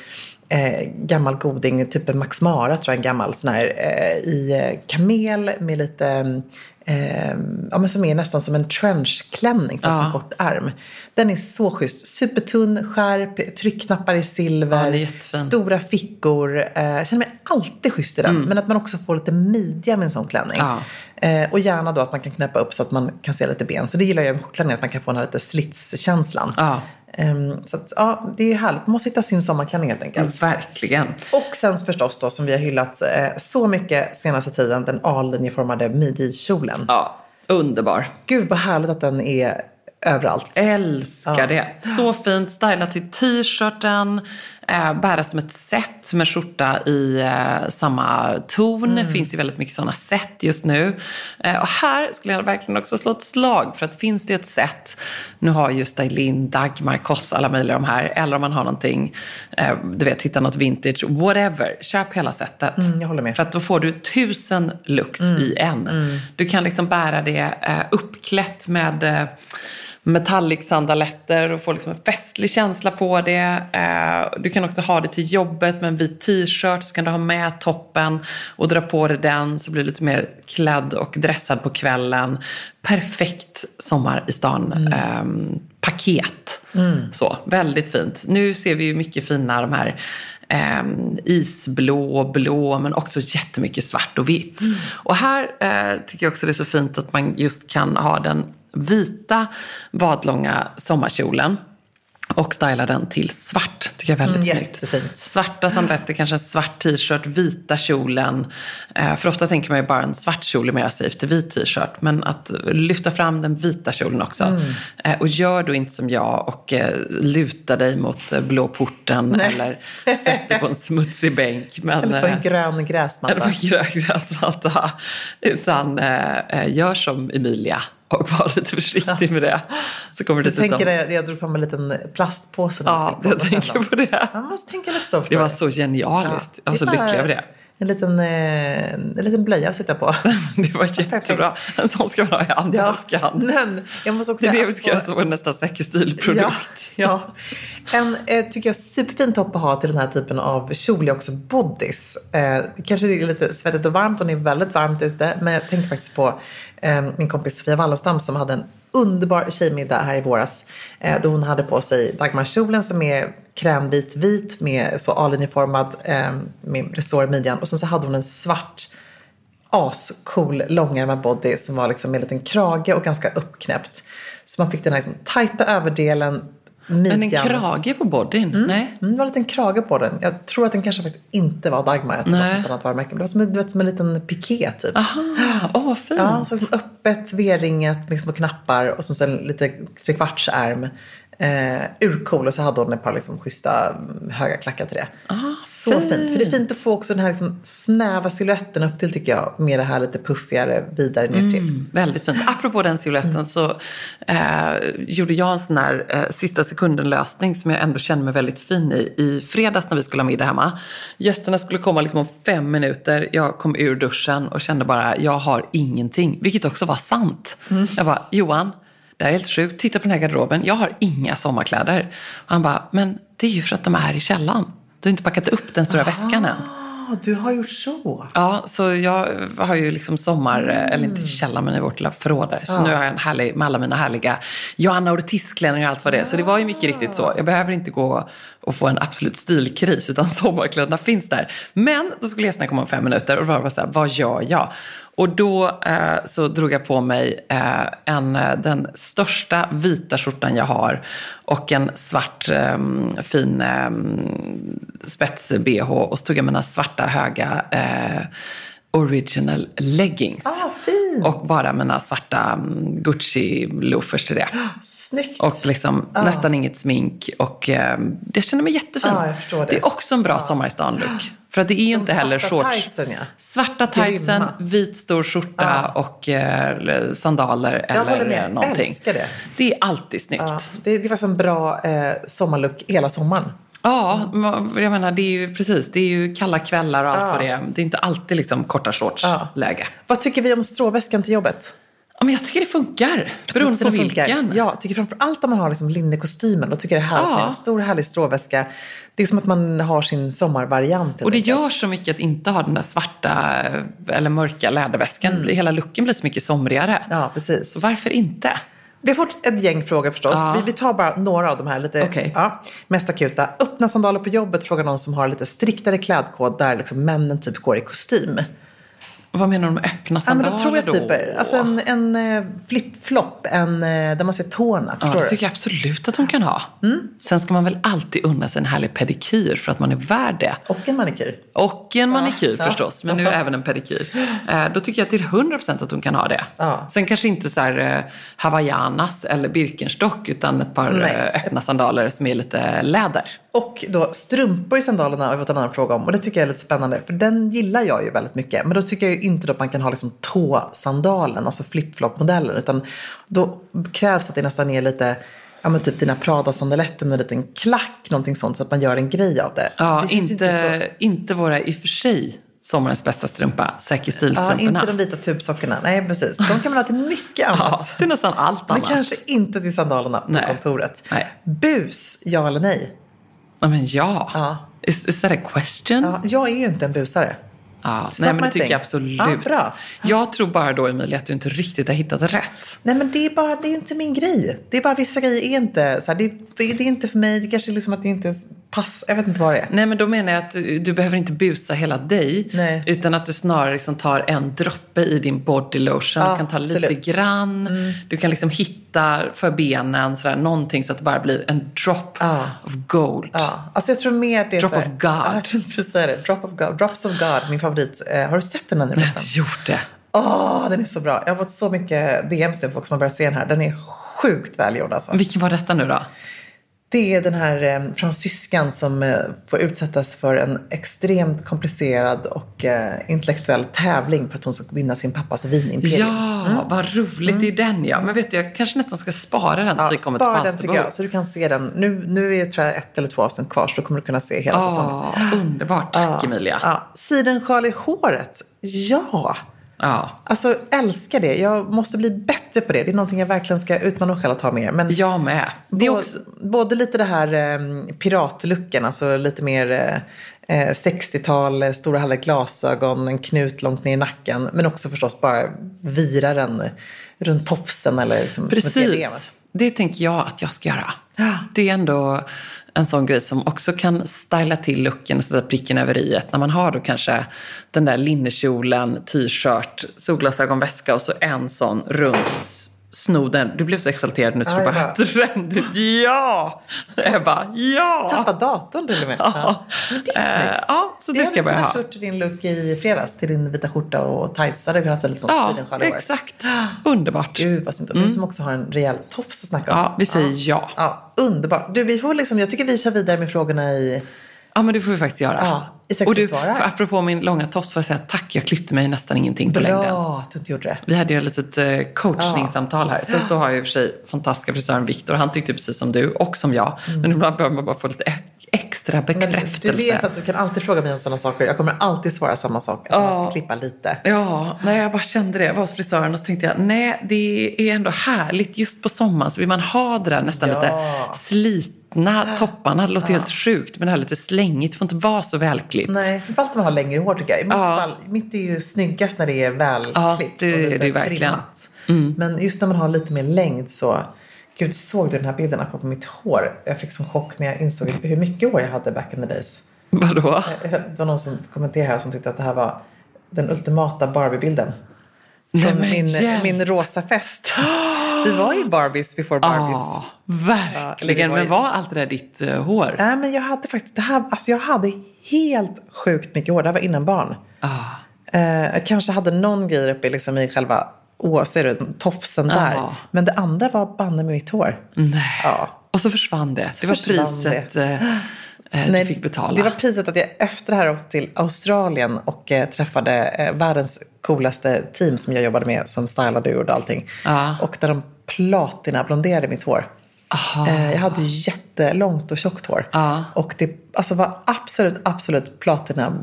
eh, gammal goding, typ en Max Mara tror jag, en gammal sån här eh, i eh, kamel med lite eh, ja, men som är nästan som en trenchklänning fast Ja. med kort ärm. Den är så schysst. Supertunn skärp, tryckknappar i silver, Ja, stora fickor. Eh, jag känner mig alltid schysst i den. Men att man också får lite midja med en sån klänning. Mm. Ja. Eh, och gärna då att man kan knäppa upp så att man kan se lite ben. Så det gillar jag med klänningar, att man kan få den här lite slitskänslan. Ja. Ehm, så att, ja, det är härligt. Man måste hitta sin sommarklänning helt enkelt. Verkligen. Och sen förstås då som vi har hyllat eh, så mycket senaste tiden, den A-linjeformade midjekjolen. Ja, underbar. Gud vad härligt att den är överallt. Älskar Ja. det. Så fint. Stylat till t-shirten. Eh, bära som ett set med skjorta i eh, samma ton. Det finns ju väldigt mycket sådana set just nu. Eh, och här skulle jag verkligen också slå ett slag. För att finns det ett set, nu har ju Stylin, Dagmar, Koss, alla möjliga de här. Eller om man har någonting, du vet, hitta något vintage, whatever. Köp hela setet. Mm, jag håller med. För att då får du tusen looks i en. Du kan liksom bära det uppklätt med metallic-sandaletter och få liksom en festlig känsla på det. Eh, du kan också ha det till jobbet med en vit t-shirt så kan du ha med toppen och dra på dig den så blir du lite mer klädd och dressad på kvällen. Perfekt sommar i stan. Eh, paket. Så, väldigt fint. Nu ser vi ju mycket fina de här eh, isblå blå men också jättemycket svart och vitt. Och här eh, tycker jag också det är så fint att man just kan ha den vita vadlånga sommarkjolen och styla den till svart. Tycker jag är väldigt Mm, snyggt. Svarta sandaletter, kanske en svart t-shirt, vita kjolen. Eh, för ofta tänker man ju bara en svart kjol är mer safe till vit t-shirt. Men att lyfta fram den vita kjolen också. Mm. Eh, och gör då inte som jag och eh, luta dig mot blå porten eller sätt dig på en smutsig bänk. Men, Eller på en grön eller gräsmatta. på en grön gräsmatta. Utan gör som Emilia och var lite försiktig med det. Så kommer Du det dessutom... tänker när jag drog fram en liten plastpåse. Ja, jag jag tänker på det. Man måste tänka lite så. Det var du. så genialiskt. Jag var så lycklig över det. En liten, eh, en liten blöja att sitta på. Det var jättebra. En sån ska man ha i handväskan. men jag måste också Det är det vi ska göra som vår nästa säkerstilprodukt. Ja, ja. En eh, tycker jag superfin topp att ha till den här typen av kjol är också bodys. Eh, kanske det är lite svettigt och varmt och det är väldigt varmt ute. Men jag tänker faktiskt på eh, min kompis Sofia Wallenstam som hade en underbar tjejmiddag här i våras. Eh, då hon hade på sig Dagmarkjolen som är krämvit vit med så A-linjeformad eh, med resår i midjan. Och sen så hade hon en svart ascool långärmad body som var liksom med en liten krage och ganska uppknäppt. Så man fick den här liksom tajta överdelen, midjan. Men en krage på bodyn? Nej. Mm, det var en liten krage på den. Jag tror att den kanske faktiskt inte var Dagmar. Att det var Nej. från ett annat varumärke. Det var som, en- du vet, som en liten piké typ. Aha, åh vad fint. Ja, så liksom öppet, V-ringat med små knappar och så sen lite trekvartsärm. Eh, urcool och så hade hon ett par liksom schyssta mm, höga klackar till det. Så fint. För det är fint att få också den här liksom snäva siluetten upp till tycker jag. Med det här lite puffigare vidare ner till. Mm, väldigt fint. Apropå den siluetten så eh, gjorde jag en sån här eh, sista sekunden-lösning som jag ändå kände mig väldigt fin i. I fredags när vi skulle ha middag hemma. Gästerna skulle komma liksom om fem minuter. Jag kom ur duschen och kände bara, jag har ingenting. Vilket också var sant. Jag bara, Johan, det här är helt sjukt. Titta på den här garderoben. Jag har inga sommarkläder. Och han bara, men det är ju för att de är i källaren. Du har inte packat upp den stora väskan än. Ah, du har gjort så. Ja, så jag har ju liksom sommar, eller inte i källaren men i vårt lilla förråd där. Så nu har jag en härlig, med alla mina härliga Johanna Ortiz-klänningar och allt vad det är. Så det var ju mycket riktigt så. Jag behöver inte gå och få en absolut stilkris utan sommarkläderna finns där. Men då skulle gästerna komma om fem minuter och då var det så här, vad gör jag? Och då eh, så drog jag på mig eh, en, eh, den största vita skjortan jag har och en svart eh, fin eh, spets-bh och så tog jag mina svarta höga eh, original leggings. Ah, fint. Och bara mina svarta um, Gucci-loafers till det. Snyggt. Och liksom nästan inget smink. Och eh, jag känner mig jättefin. Jag förstår det. är också en bra sommar i stan-look. För att det är ju inte heller shorts. tightsen, ja. Svarta tightsen, vit stor skjorta och eh, sandaler Jag eller med. någonting. Älskar det. Det är alltid snyggt. Ja, det, det var så en bra eh, sommarlook hela sommaren. Ja, jag menar det är ju precis. Det är ju kalla kvällar och allt vad det är. Det är inte alltid liksom korta shorts Ja. läge. Vad tycker vi om stråväskan till jobbet? Ja, men jag tycker det funkar. Beroende på som funkar. vilken. Ja, jag tycker framför allt om man har liksom linnekostymen. Då tycker jag det är härligt Ja. med en stor härlig stråväska. Det är som att man har sin sommarvariant. Och det enkelt. gör så mycket att inte ha den där svarta eh, eller mörka läderväskan. Hela looken blir så mycket somrigare. Mm. Ja, precis. Så varför inte? Vi har fått ett gäng frågor förstås. Ja. Vi, vi tar bara några av de här lite Okej. ja, mest akuta. Öppna sandaler på jobbet frågar någon som har lite striktare klädkod där liksom männen typ går i kostym. Vad menar du med öppna Ja, men sandaler då tror jag typ alltså en, en eh, flip-flop, en, eh, där man ser tårna. Ja, det tycker jag absolut att hon kan ha. Sen ska man väl alltid unna sig en härlig pedikyr för att man är värd det. Och en manikyr. Och en manikyr ja. förstås, men nu även en pedikyr. Eh, då tycker jag till 100% att hon kan ha det. Sen kanske inte så här eh, hawaiianas eller birkenstock utan ett par Nej. öppna sandaler som är lite läder. Och då strumpor i sandalerna har vi fått en annan fråga om. Och det tycker jag är lite spännande. För den gillar jag ju väldigt mycket. Men då tycker jag inte att man kan ha liksom tåsandalen, alltså flip-flop-modellen. Utan då krävs att det nästan är lite, ja men typ dina Prada-sandaletter med en liten klack, någonting sånt. Så att man gör en grej av det. Ja, det inte, så- inte våra i och för sig sommarens bästa strumpa, Säker Ja, stil-strumporna. inte de vita tubsockorna. Nej, precis. De kan man ha till mycket annat. Ja, är nästan allt Men annat. kanske inte till sandalerna på Nej. kontoret. Nej. Bus, ja eller nej? Ja, men ja. Ja. Is, is that a question? Ja, jag är ju inte en busare. Ja, nej, men det tycker thing. jag absolut. Ja, bra. Jag tror bara då, Emilia, att du inte riktigt har hittat rätt. Nej men det är bara, det är inte min grej. Det är bara vissa grejer är inte så här, det, det är inte för mig. Det kanske är liksom att det inte passar. Jag vet inte vad det är. Nej, men då menar jag att du, du behöver inte busa hela dig. Nej. Utan att du snarare liksom tar en droppe i din body lotion. Ja, du kan ta absolut. Mm. lite grann. Du kan liksom hitta för benen sådär, någonting så att det bara blir en drop Ja. of gold. Ja, alltså jag tror mer det är Drop så här, of God. Ja, jag tänkte precis säga det. Drop of God. Drops of God, min favorit. Eh, har du sett den här nu Jag har inte gjort det. Åh, den är så bra. Jag har fått så mycket DMs nu folk som har börjat se den här. Den är sjukt välgjord alltså. Vilken var detta nu då? Det är den här eh, fransyskan som eh, får utsättas för en extremt komplicerad och eh, intellektuell tävling för att hon ska vinna sin pappas vinimperium. Ja, vad roligt. Det är den ja. Men vet du, jag kanske nästan ska spara den så vi kommer till spara den tycker jag, så du kan se den. Nu, nu är det tror jag ett eller två avsnitt kvar så då kommer du kunna se hela säsongen. Ja, underbart. Tack Emilia. Ja. Sidensjal i håret. Ja. Ja. Alltså älskar det. Jag måste bli bättre på det. Det är någonting jag verkligen ska utmana mig själv att ha mer. Men Jag med. Det är också... både lite det här eh, piratlucken, alltså lite mer eh, eh, 60-tal, eh, stora härliga glasögon, en knut långt ner i nacken. Men också förstås bara vira den runt tofsen eller liksom. Precis. Det tänker jag att jag ska göra. Det är ändå en sån grej som också kan styla till looken och sätta pricken över i När man har då kanske den där linnekjolen, t-shirt, solglasögon, väska och så en sån runt s- snoden. Du blev så exalterad nu så du Ja, bara trendigt. Ja! Bara, ja! Tappa datorn till och med. Ja. Men det är Eh, snyggt. ja, så det ska jag börja hade ha. kunnat till din look i fredags, till din vita skjorta och tights. Hade du kunnat ha lite sån Ja, sidensjal exakt. Underbart. Gud vad snyggt. Och du som också har en rejäl tofs att snacka om. Ja, vi säger ja. Ja, underbart. Du, vi får liksom, jag tycker vi kör vidare med frågorna i... Ja, men det får vi faktiskt göra. Ja, och du, svarar. apropå min långa tofs får jag säga tack, jag klippte mig nästan ingenting på längden. Bra att du inte gjorde det. Vi hade ju ett litet eh, coachningssamtal här. Sen så har jag i och för sig fantastiska frisören Viktor. Han tyckte precis som du och som jag. Men ibland behöver man bara få lite extra Mm. Men bekräftelse. du vet att du kan alltid fråga mig om sådana saker. Jag kommer alltid svara samma sak. Att man ska Ja. klippa lite. Ja, nej, jag bara kände det. Jag var hos frisören och så tänkte jag, nej, det är ändå härligt just på sommaren. Så vill man ha det där nästan Ja. lite slitna topparna. Det låter helt sjukt, men det här lite slängigt. Det får inte vara så välklippt. Nej, framförallt när man har längre hår tycker jag. I mitt Ja. fall, mitt är ju snyggast när det är välklippt Ja, det och är lite det verkligen. trimmat. Men just när man har lite mer längd så... Gud, såg du den här bilden apropå mitt hår? Jag fick som chock när jag insåg hur mycket hår jag hade back in the days. Vadå? Det var någon som kommenterade här som tyckte att det här var den ultimata Barbie-bilden. Från min, hjälp. min rosa fest. Vi var ju Barbies before Barbies. Ja, eller verkligen. det var ju- Men var allt det där ditt eh, hår? Nej, men jag hade faktiskt, det här, alltså jag hade helt sjukt mycket hår. Det här var innan barn. Ah. Eh, jag kanske hade någon grej uppe liksom i själva, åh, ser du, tofsen där. Ja. Men det andra var banne med mitt hår. Nej. Ja. Och så försvann det. det var priset eh, eh, Nej, du fick betala. Det var priset att jag efter det här åkte till Australien och eh, träffade eh, världens coolaste team som jag jobbade med som stylade och gjorde allting. Ja. Och där de platina blonderade mitt hår. Eh, jag hade ju jättelångt och tjockt hår. Ja. Och det alltså, var absolut, absolut platina,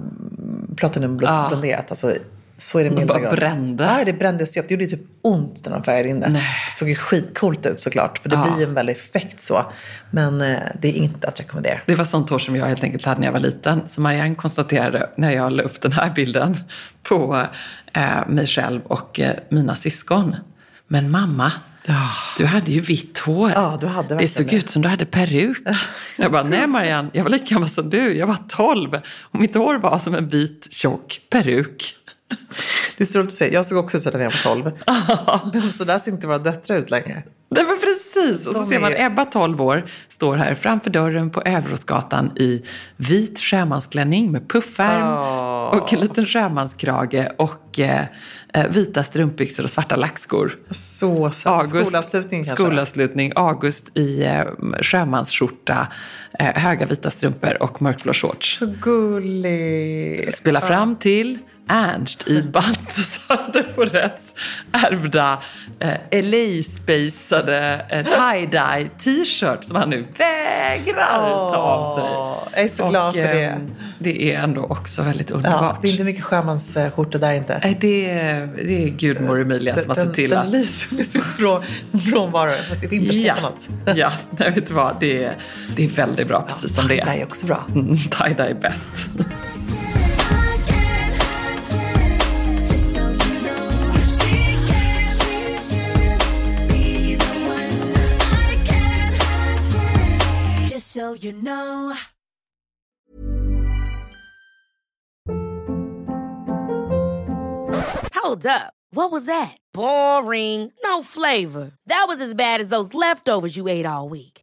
platinum Ja. blonderat. Alltså Så är det milda bara grader. brände. Ja, det brändes ju upp. Det gjorde typ ont när de färgade in det. Nej. Det såg ju skitcoolt ut såklart. För det Ja. blir en väldig effekt så. Men eh, det är inte att rekommendera. Det var sånt hår som jag helt enkelt hade när jag var liten. Så Marianne konstaterade när jag la upp den här bilden på eh, mig själv och eh, mina syskon. Men mamma, du hade ju vitt hår. Ja, du hade det såg det. ut som du hade peruk. Jag bara, nej Marianne, jag var lika gammal som du. Jag var 12 och mitt hår var som en vit tjock peruk. Det är så roligt att se. Jag såg också ut så när jag var 12. Men så där ser inte våra döttrar ut längre. Det var precis. Och så ser man Ebba, 12 år, står här framför dörren på Överåsgatan i vit sjömansklänning med puffärm Åh. och en liten sjömanskrage och eh, eh, vita strumpbyxor och svarta lackskor. Så söt. August, Skolavslutning kanske. Skolavslutning. August i eh, sjömansskjorta, eh, höga vita strumpor och mörkblå shorts. Så gullig. Spela fram till Ernst i Baltasar på rätt ärvda eh, LA-spacade eh, tie-dye t-shirt som han nu vägrar ta av sig. Jag är så glad för det. ehm, det är ändå också väldigt Ja, underbart. det är inte mycket sjömansskjortor där inte. Nej, det, är, det är gudmor Emilia som har sett till den att... lyser med sin från, frånvaro. Ska Ja, ja. något. ja nej, vet du vad? Det är, det är väldigt bra precis som det är. är också bra. Mm, tie-dye är bäst. So you know. Hold up. What was that? Boring. No flavor. That was as bad as those leftovers you ate all week.